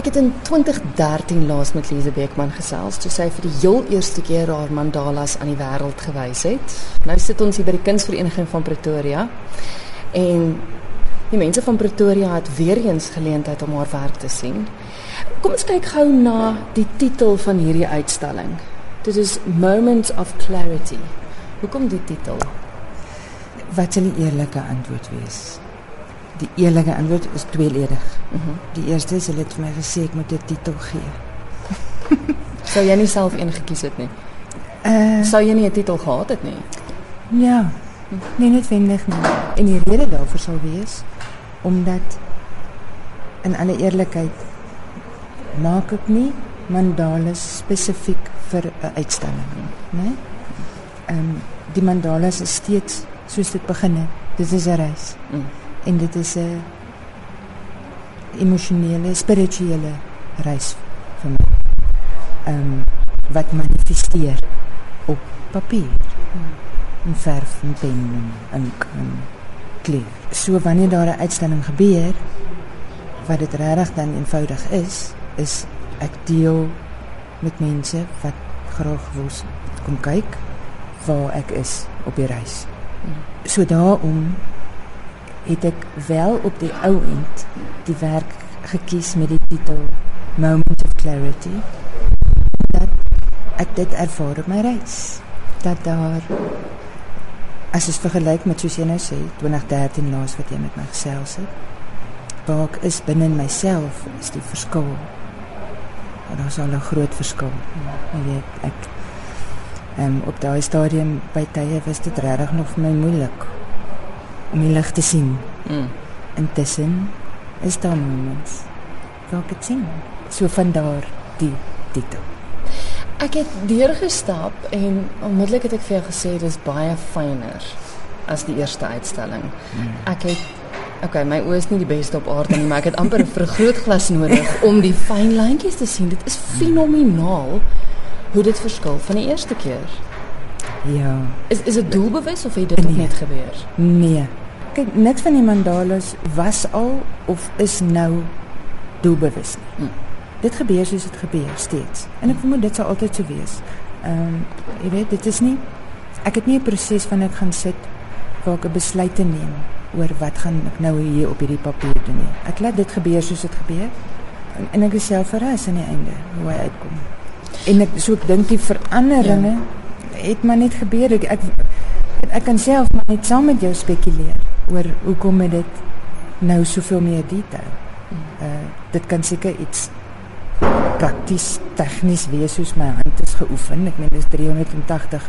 Ek het in 2013 laas met Lize Beekman gesels toe sy vir die heel eerste keer haar mandalas aan die wêreld gewys het. Nou sit ons hier by die Kunsvereniging van Pretoria en die mense van Pretoria het weer eens geleentheid om haar werk te sien. Kom ons kyk gou na die titel van hierdie uitstalling. Dit is Moments of Clarity. Hoekom die titel? Wat sal die eerlike antwoord wees? Die eerlike antwoord is tweeledig. Mm -hmm. Die eerste is hulle het vir my gesê ek moet 'n titel gee. Sou jy nie self een gekies het nie? Uh Sou jy nie 'n titel gehad het nie? ja. Nee, net wendig nie. En die rede daarvoor sal wees omdat in alle eerlikheid maak ek nie mandalas spesifiek vir 'n uitstalling nie, né? Ehm um, die mandalas is steeds soos dit begin het. Dit is 'n reis. Mm. En dit is 'n emosionele, spirituele reis vir my. Ehm um, wat manifesteer op papier. In verf en pen en ink en kleur. So wanneer daar 'n uitstalling gebeur wat dit regtig dan eenvoudig is, is ek deel met mense wat graag wil kom kyk waar ek is op die reis. So daarom het ek wel op die ou end die werk gekies met die titel Moment of Clarity dat ek dit ervaar op my reis dat daar as jy vergelyk met soos jy nou sê 2013 laas wat jy met my gesels het waar ek is binne in myself is die verskil. En daar's al 'n groot verskil. Jy weet ek um, op daai stadium by tye was dit regtig nog vir my moeilik om die lig te sien Mm. intussen is daar moments waar ek dit sien so van daar die titel Ek het deurgestap en onmiddellik het ek vir jou gesê dis baie fyner as die eerste uitstalling. Ek het Okay, my oë is nie die beste op aarde nie, maar ek het amper 'n vergrootglas nodig om die fyn lyntjies te sien. Dit is fenomenaal hoe dit verskil van die eerste keer. ja Is is dit doelbewus of het dit Nee. net gebeur? Nee. Kyk, net van die mandalas was al of is nou doelbewus nie. Mm. Dit gebeur soos dit gebeur steeds. En ek vermoed dit sal altyd so wees. Ehm um, jy weet, dit is nie ek het nie 'n proses van ek gaan sit waar ek 'n besluit te neem oor wat gaan ek nou hier op hierdie papier doen nie. Ek laat dit gebeur soos dit gebeur. En, en ek is self verras aan die einde hoe hy uitkom. En ek so ek dink die veranderinge ja. het maar net gebeur. Ek, ek ek kan self maar net saam met jou spekuleer oor hoekom het dit nou soveel meer detail. Uh dit kan seker iets prakties tegnies wees soos my hand is geoefen. Ek meen dis 380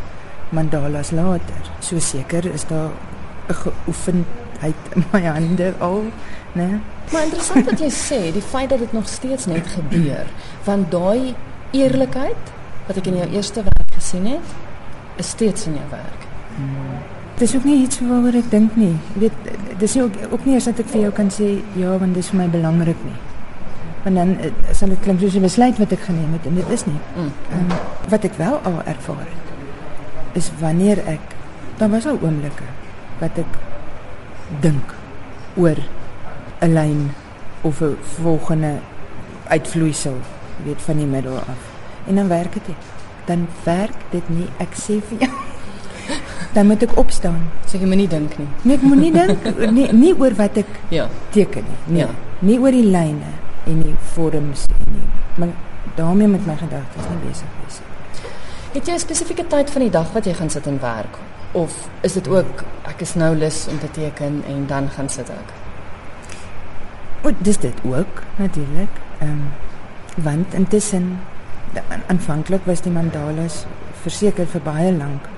mandalas later. So seker is daar 'n geoefenheid in my hande al, né? Maar interessant wat jy sê, die feit dat dit nog steeds net gebeur, want daai eerlikheid wat ek in jou eerste werk gesien het, is steeds in jou werk. Dis ook nie iets waaroor ek dink nie. Jy weet, dis nie ook, ook nie eens dat ek vir jou kan sê ja, want dis vir my belangrik nie. Want dan eh, sal dit klink soos 'n besluit wat ek geneem het en dit is nie. Mm. Um, wat ek wel al ervaar het is wanneer ek dan was al oomblikke wat ek dink oor 'n lyn of 'n volgende uitvloeisel, weet van die middel af. En dan werk dit nie. Dan werk dit nie. Ek sê vir jou. Dan moet ek opstaan. So jy moenie dink nie. Nee, ek moenie dink nie, nie oor wat ek Ja. teken nie. Nee, Ja. nie oor die lyne en die vorms en nie. Maar daarmee met my gedagtes nie besig wees. nie. Het jy 'n spesifieke tyd van die dag wat jy gaan sit en werk of is dit ook ek is nou lus om te teken en dan gaan sit ek? O, dis dit ook natuurlik. Ehm um, want intussen aanvanklik was die mandalas verseker vir baie lank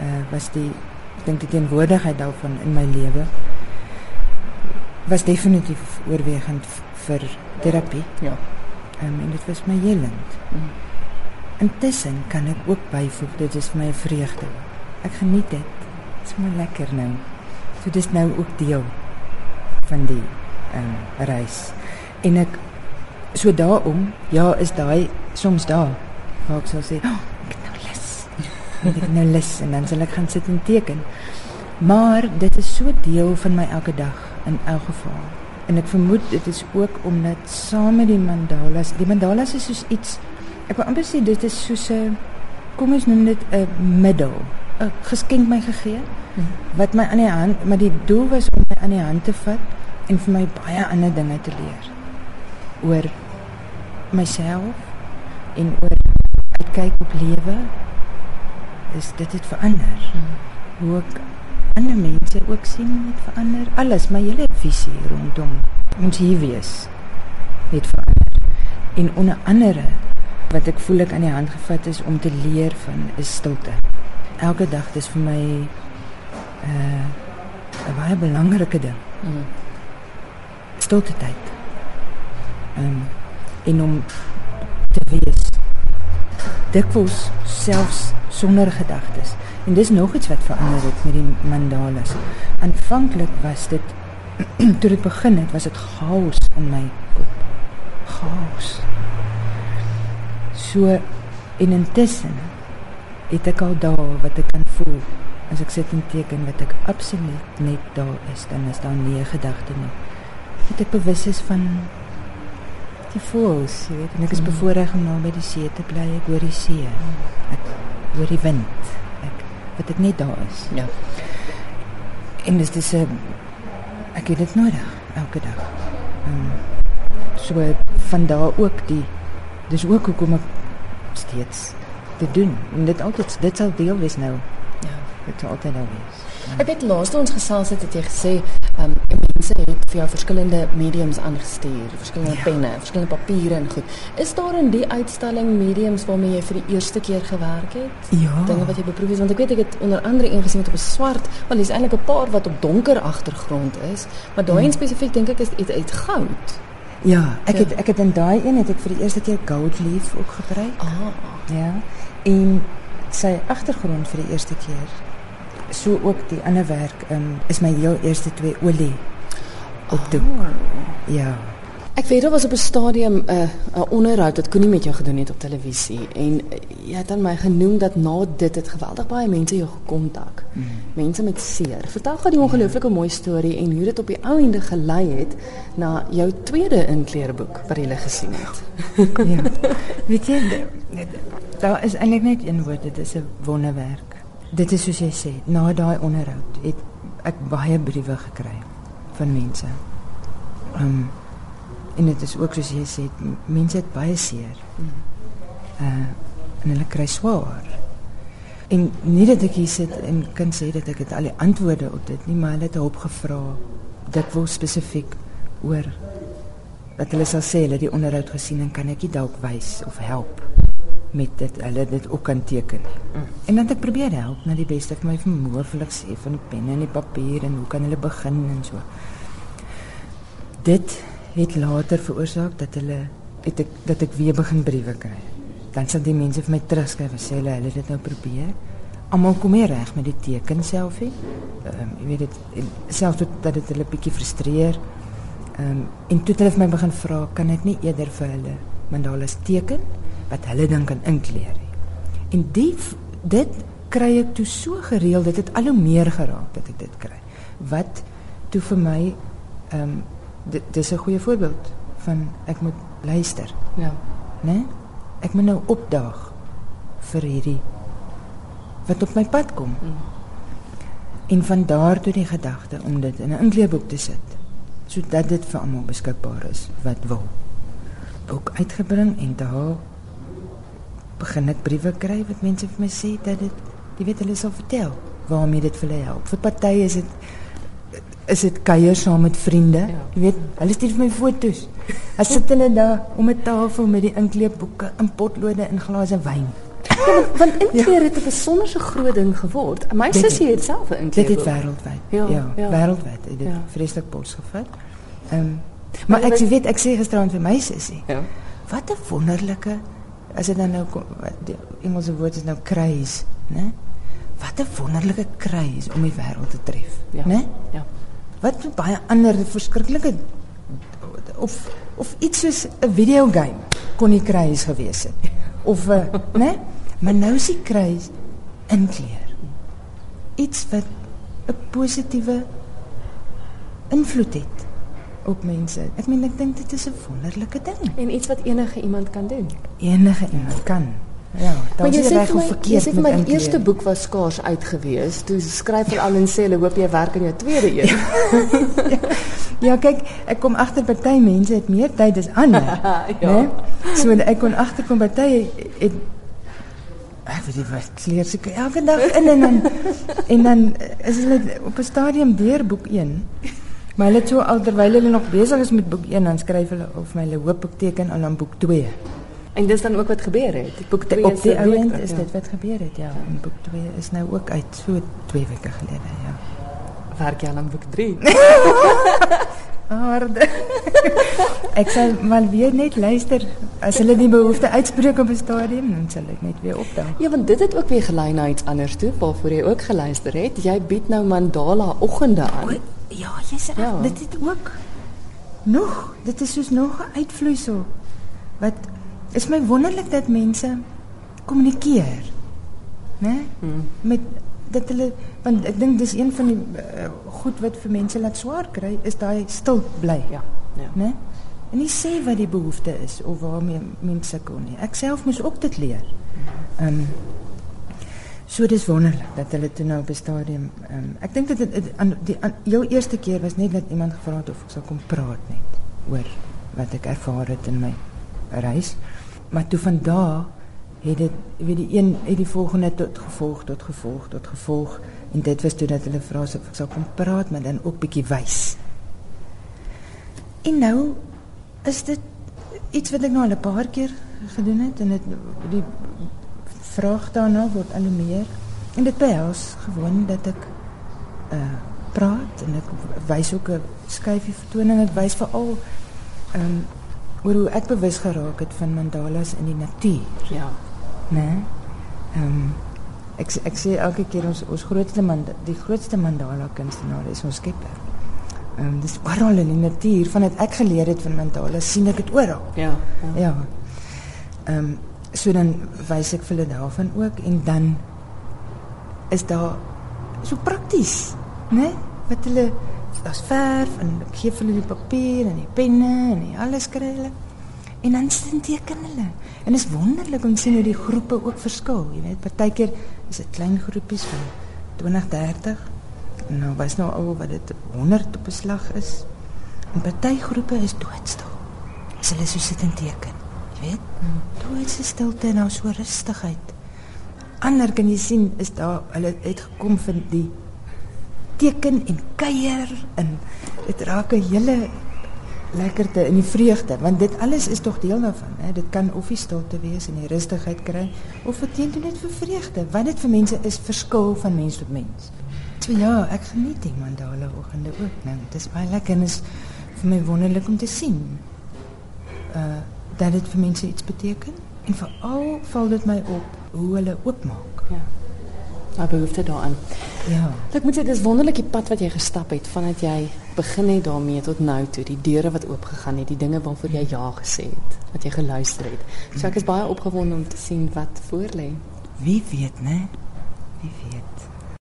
uh was die ek dink die teenwoordigheid daarvan in my lewe was definitief oorwegend vir terapie. Ja. Um, en dit was my helend. Mm. Intussen kan ek ook byvoeg dit is vir my 'n vreugde. Ek geniet dit. Dit is maar lekker nou. So dis nou ook deel van die ehm um, reis. En ek so daarom, ja, is daai soms daar waar ek sal sê, oh, lus. ek nou lus en dan sal ek gaan sit en teken. Maar dit is so deel van my elke dag in elk geval en ek vermoed dit is ook omdat saam met die mandalas, die mandalas is soos iets ek wil amper sê dit is soos 'n kom ons noem dit 'n middel, 'n geskenk my gegee wat my aan die hand, maar die doel was om my aan die hand te vat en vir my baie ander dinge te leer oor myself en oor uitkyk op lewe. Is dit het verander. Hoe ek ander mense ook sien het verander. Alles, my hele visie rondom ons hier wees het verander. En onder andere wat ek voel ek aan die hand gevat is om te leer van is stilte. Elke dag dis vir my uh 'n baie belangrike ding. Mm. Stilte tyd. Um, en om te wees. Dikwels selfs sonder gedagtes. En dis nog iets wat verander het met die mandalas. Aanvanklik was dit toe dit begin het, was dit chaos in my kop. Chaos. So en intussen het ek al daar wat ek kan voel as ek sit en teken wat ek absoluut net daar is, dan is daar nie 'n gedagte nie. Het ek bewus is van die voels, jy weet, en ek is bevoorreg om nou by die see te bly, ek hoor die see. Ek hoor die wind. Ek wat ek net daar is. Ja. En dis dis 'n ek het dit nodig elke dag. Um, so van daar ook die dis ook hoekom ek steeds te doen. En dit altyd dit sal deel wees nou. Ja. Dit sal altyd nou wees. Ek weet laas toe ons gesels het, het jy gesê, ehm um, mense het vir jou verskillende mediums aangestuur, verskillende ja. penne, verskillende papiere en goed. Is daar in die uitstalling mediums waarmee jy vir die eerste keer gewerk het? Ja. Dinge wat jy beproef het want ek weet ek het onder andere een gesien met op 'n swart, want dis eintlik 'n paar wat op donker agtergrond is, maar daai een spesifiek dink ek is uit, uit goud. Ja, ek Ja. het ek het in daai een het ek vir die eerste keer gold leaf ook gebruik. Ah. Ja. En sy agtergrond vir die eerste keer. So ook die ander werk um, is my heel eerste twee olie op doek. Oh. Ja. Ek weet daar was op 'n stadium 'n uh, 'n onderhoud wat Koenie met jou gedoen het op televisie en uh, jy het aan my genoem dat na dit het geweldig baie mense jou gekontak. Mm. Mense met seer. Vertel gou die ongelooflike mooi storie en hoe dit op die ou ende gelei het na jou tweede inkleerboek wat jy gesien het. ja. Weet jy, d- daar is eintlik net een woord, dit is 'n wonderwerk. Dit is soos jy sê, na daai onderhoud het ek baie briewe gekry van mense. Um en dit is ook soos jy sê, mense het baie seer. Uh en hulle kry swaar. En nie dat ek hier sit en kan sê dat ek het al die antwoorde op dit nie, maar hulle het hulp gevra. Dit wil spesifiek oor dat hulle sal sê hulle het die onderhoud gesien en kan ek dalk wys of help met dit hulle dit ook kan teken. Mm. En dan ek probeer help na die beste van my vermoë, wil ek sê van die pen en die papier en hoe kan hulle begin en so. Dit het later veroorsaak dat hulle het ek dat ek weer begin briewe kry. Dan sal die mense vir my terugskryf en sê hulle hulle het dit nou probeer. Almal kom hier reg met die teken selfie. Ehm um, jy weet dit selfs tot dat dit hulle bietjie frustreer. Ehm um, en toe het hulle vir my begin vra, kan ek nie eerder vir hulle mandalas teken wat hulle dan kan inkleer. En die dit kry ek toe so gereeld, dit het al hoe meer geraak dat ek dit kry. Wat toe vir my ehm um, dit dis 'n goeie voorbeeld van ek moet luister, Ja. né? Ek moet nou opdaag vir hierdie wat op my pad kom. Mm. En van daar toe die gedagte om dit in 'n inkleerboek te sit sodat dit vir almal beskikbaar is wat wil. Boek uitgebring en daar begin ek briewe kry wat mense vir my sê dat dit jy weet hulle sal vertel waarmee dit vir hulle help. Vir partye is dit is dit kuier saam met vriende. Ja. Jy weet, hulle stuur vir my foto's. As sit hulle daar om 'n tafel met die inkleerboeke, in potlode en glase wyn. Want inkleer het 'n besonderse groot ding geword. My Dit- sussie het self 'n Dit inkleerboek. het wêreldwyd. Ja, ja, ja. wêreldwyd het dit Ja. ja. vreeslik pols gevat. Ehm um, Maar maar ek weet- ek sê gisterand vir my sussie, Ja. wat 'n wonderlike as dit dan nou die Engelse woord is nou craze, né? Wat 'n wonderlike craze om die wêreld te tref, Ja. né? Ja. Wat baie ander verskriklike of of iets soos 'n videogame kon die craze gewees het. Of 'n né? Maar nou is die craze inkleer. Iets wat 'n positiewe invloed het op mense. Ek meen ek dink dit is 'n wonderlike ding. En iets wat enige iemand kan doen. Enige iemand kan. Ja, jy is reg of my, jy verkeerd sê my die eerste boek was skaars uit gewees. Toe skryf hulle al en sê hulle hoop jy werk aan jou tweede een. Ja, kyk, ek kom agter party mense het meer tyd as ander. Ja. né? So ek kon agterkom party het ek weet nie wat kleer seker elke dag in en dan en dan is hulle op 'n stadium deur boek 1. Maar hulle het so al terwyl hulle nog besig is met boek 1 dan skryf hulle of my hulle hoop ek teken al aan boek 2. En dis dan ook wat gebeur het. Boek 2 Op die ou end terug, is ja. dit wat gebeur het, ja. En boek 2 is nou ook uit so 2 weke gelede, ja. werk jy al aan boek 3. Harde. ek sal maar weer net luister as hulle die behoefte uitspreek op 'n stadium, dan sal ek net weer opdaag. Ja, want dit het ook weer gelei na iets anders toe, waarvoor jy ook geluister het. Jy bied nou Mandala oggende aan. O, ja, jy's reg. Ja. Dit het ook nog, dit is soos nog 'n uitvloeisel wat is my wonderlik dat mense kommunikeer. Né? Hmm. Met dat hulle want ek dink dis een van die uh, goed wat vir mense laat swaar kry is daai stil bly. Ja, ja. né? En nie sê wat die behoefte is of waarmee mense sukkel nie. Ek self moes ook dit leer. Ehm um, so dis wonderlik dat hulle toe nou op 'n stadium ehm um, ek dink dit aan die aan, jou eerste keer was net dat iemand gevra het of ek sou kom praat net oor wat ek ervaar het in my reis. Maar toe van daar het dit weet die een het die volgende tot gevolg tot gevolg tot gevolg en dit was toe dat hulle vra of ek sou kom praat maar dan ook bietjie wys. En nou is dit iets wat ek nou al 'n paar keer gedoen het en dit die vraag daarna word al hoe meer en dit behels gewoon dat ek uh praat en ek wys ook 'n skyfie vertoning ek wys veral ehm um, oor hoe ek bewus geraak het van mandalas in die natuur Ja. né ehm um, ek ek sê elke keer ons ons grootste mand die grootste mandala kunstenaar is ons skepper ehm um, dis oral in die natuur vandat ek geleer het van mandala sien ek dit oral Ja. ja. Ja. Ehm um, so dan wys ek vir hulle daarvan ook en dan is daar so prakties, né? Nee? Wat hulle daar's verf en ek gee vir hulle die papier en die penne en die alles kry hulle. En dan sien teken hulle. En dit is wonderlik om sien hoe die groepe ook verskil, jy weet. Partykeer is dit klein groepies van 20, 30. En nou was nou al wat dit 100 op 'n slag is. En party groepe is doodstil. As hulle so sit en teken, jy weet. Doodse stilte en nou so rustigheid. Ander kan jy sien is daar hulle het gekom vir die teken en kuier en dit raak 'n hele lekkerte in die vreugde want dit alles is tog deel daarvan hè dit kan of die stilte wees en die rustigheid kry of teen net vir vreugde wat dit vir mense is verskil van mens tot mens so ja ek geniet die mandala oggende ook nou dit is baie lekker en is vir my wonderlik om te sien uh dat dit vir mense iets beteken en veral val dit my op hoe hulle oopmaak Ja. Daar behoefte daaraan. ja Ek moet sê dis wonderlik die pad wat jy gestap het vandat jy begin het daarmee tot nou toe, die deure wat oopgegaan het, die dinge waarvoor jy ja gesê het, wat jy geluister het. So ek is baie opgewonde om te sien wat voor lê. wie weet né wie weet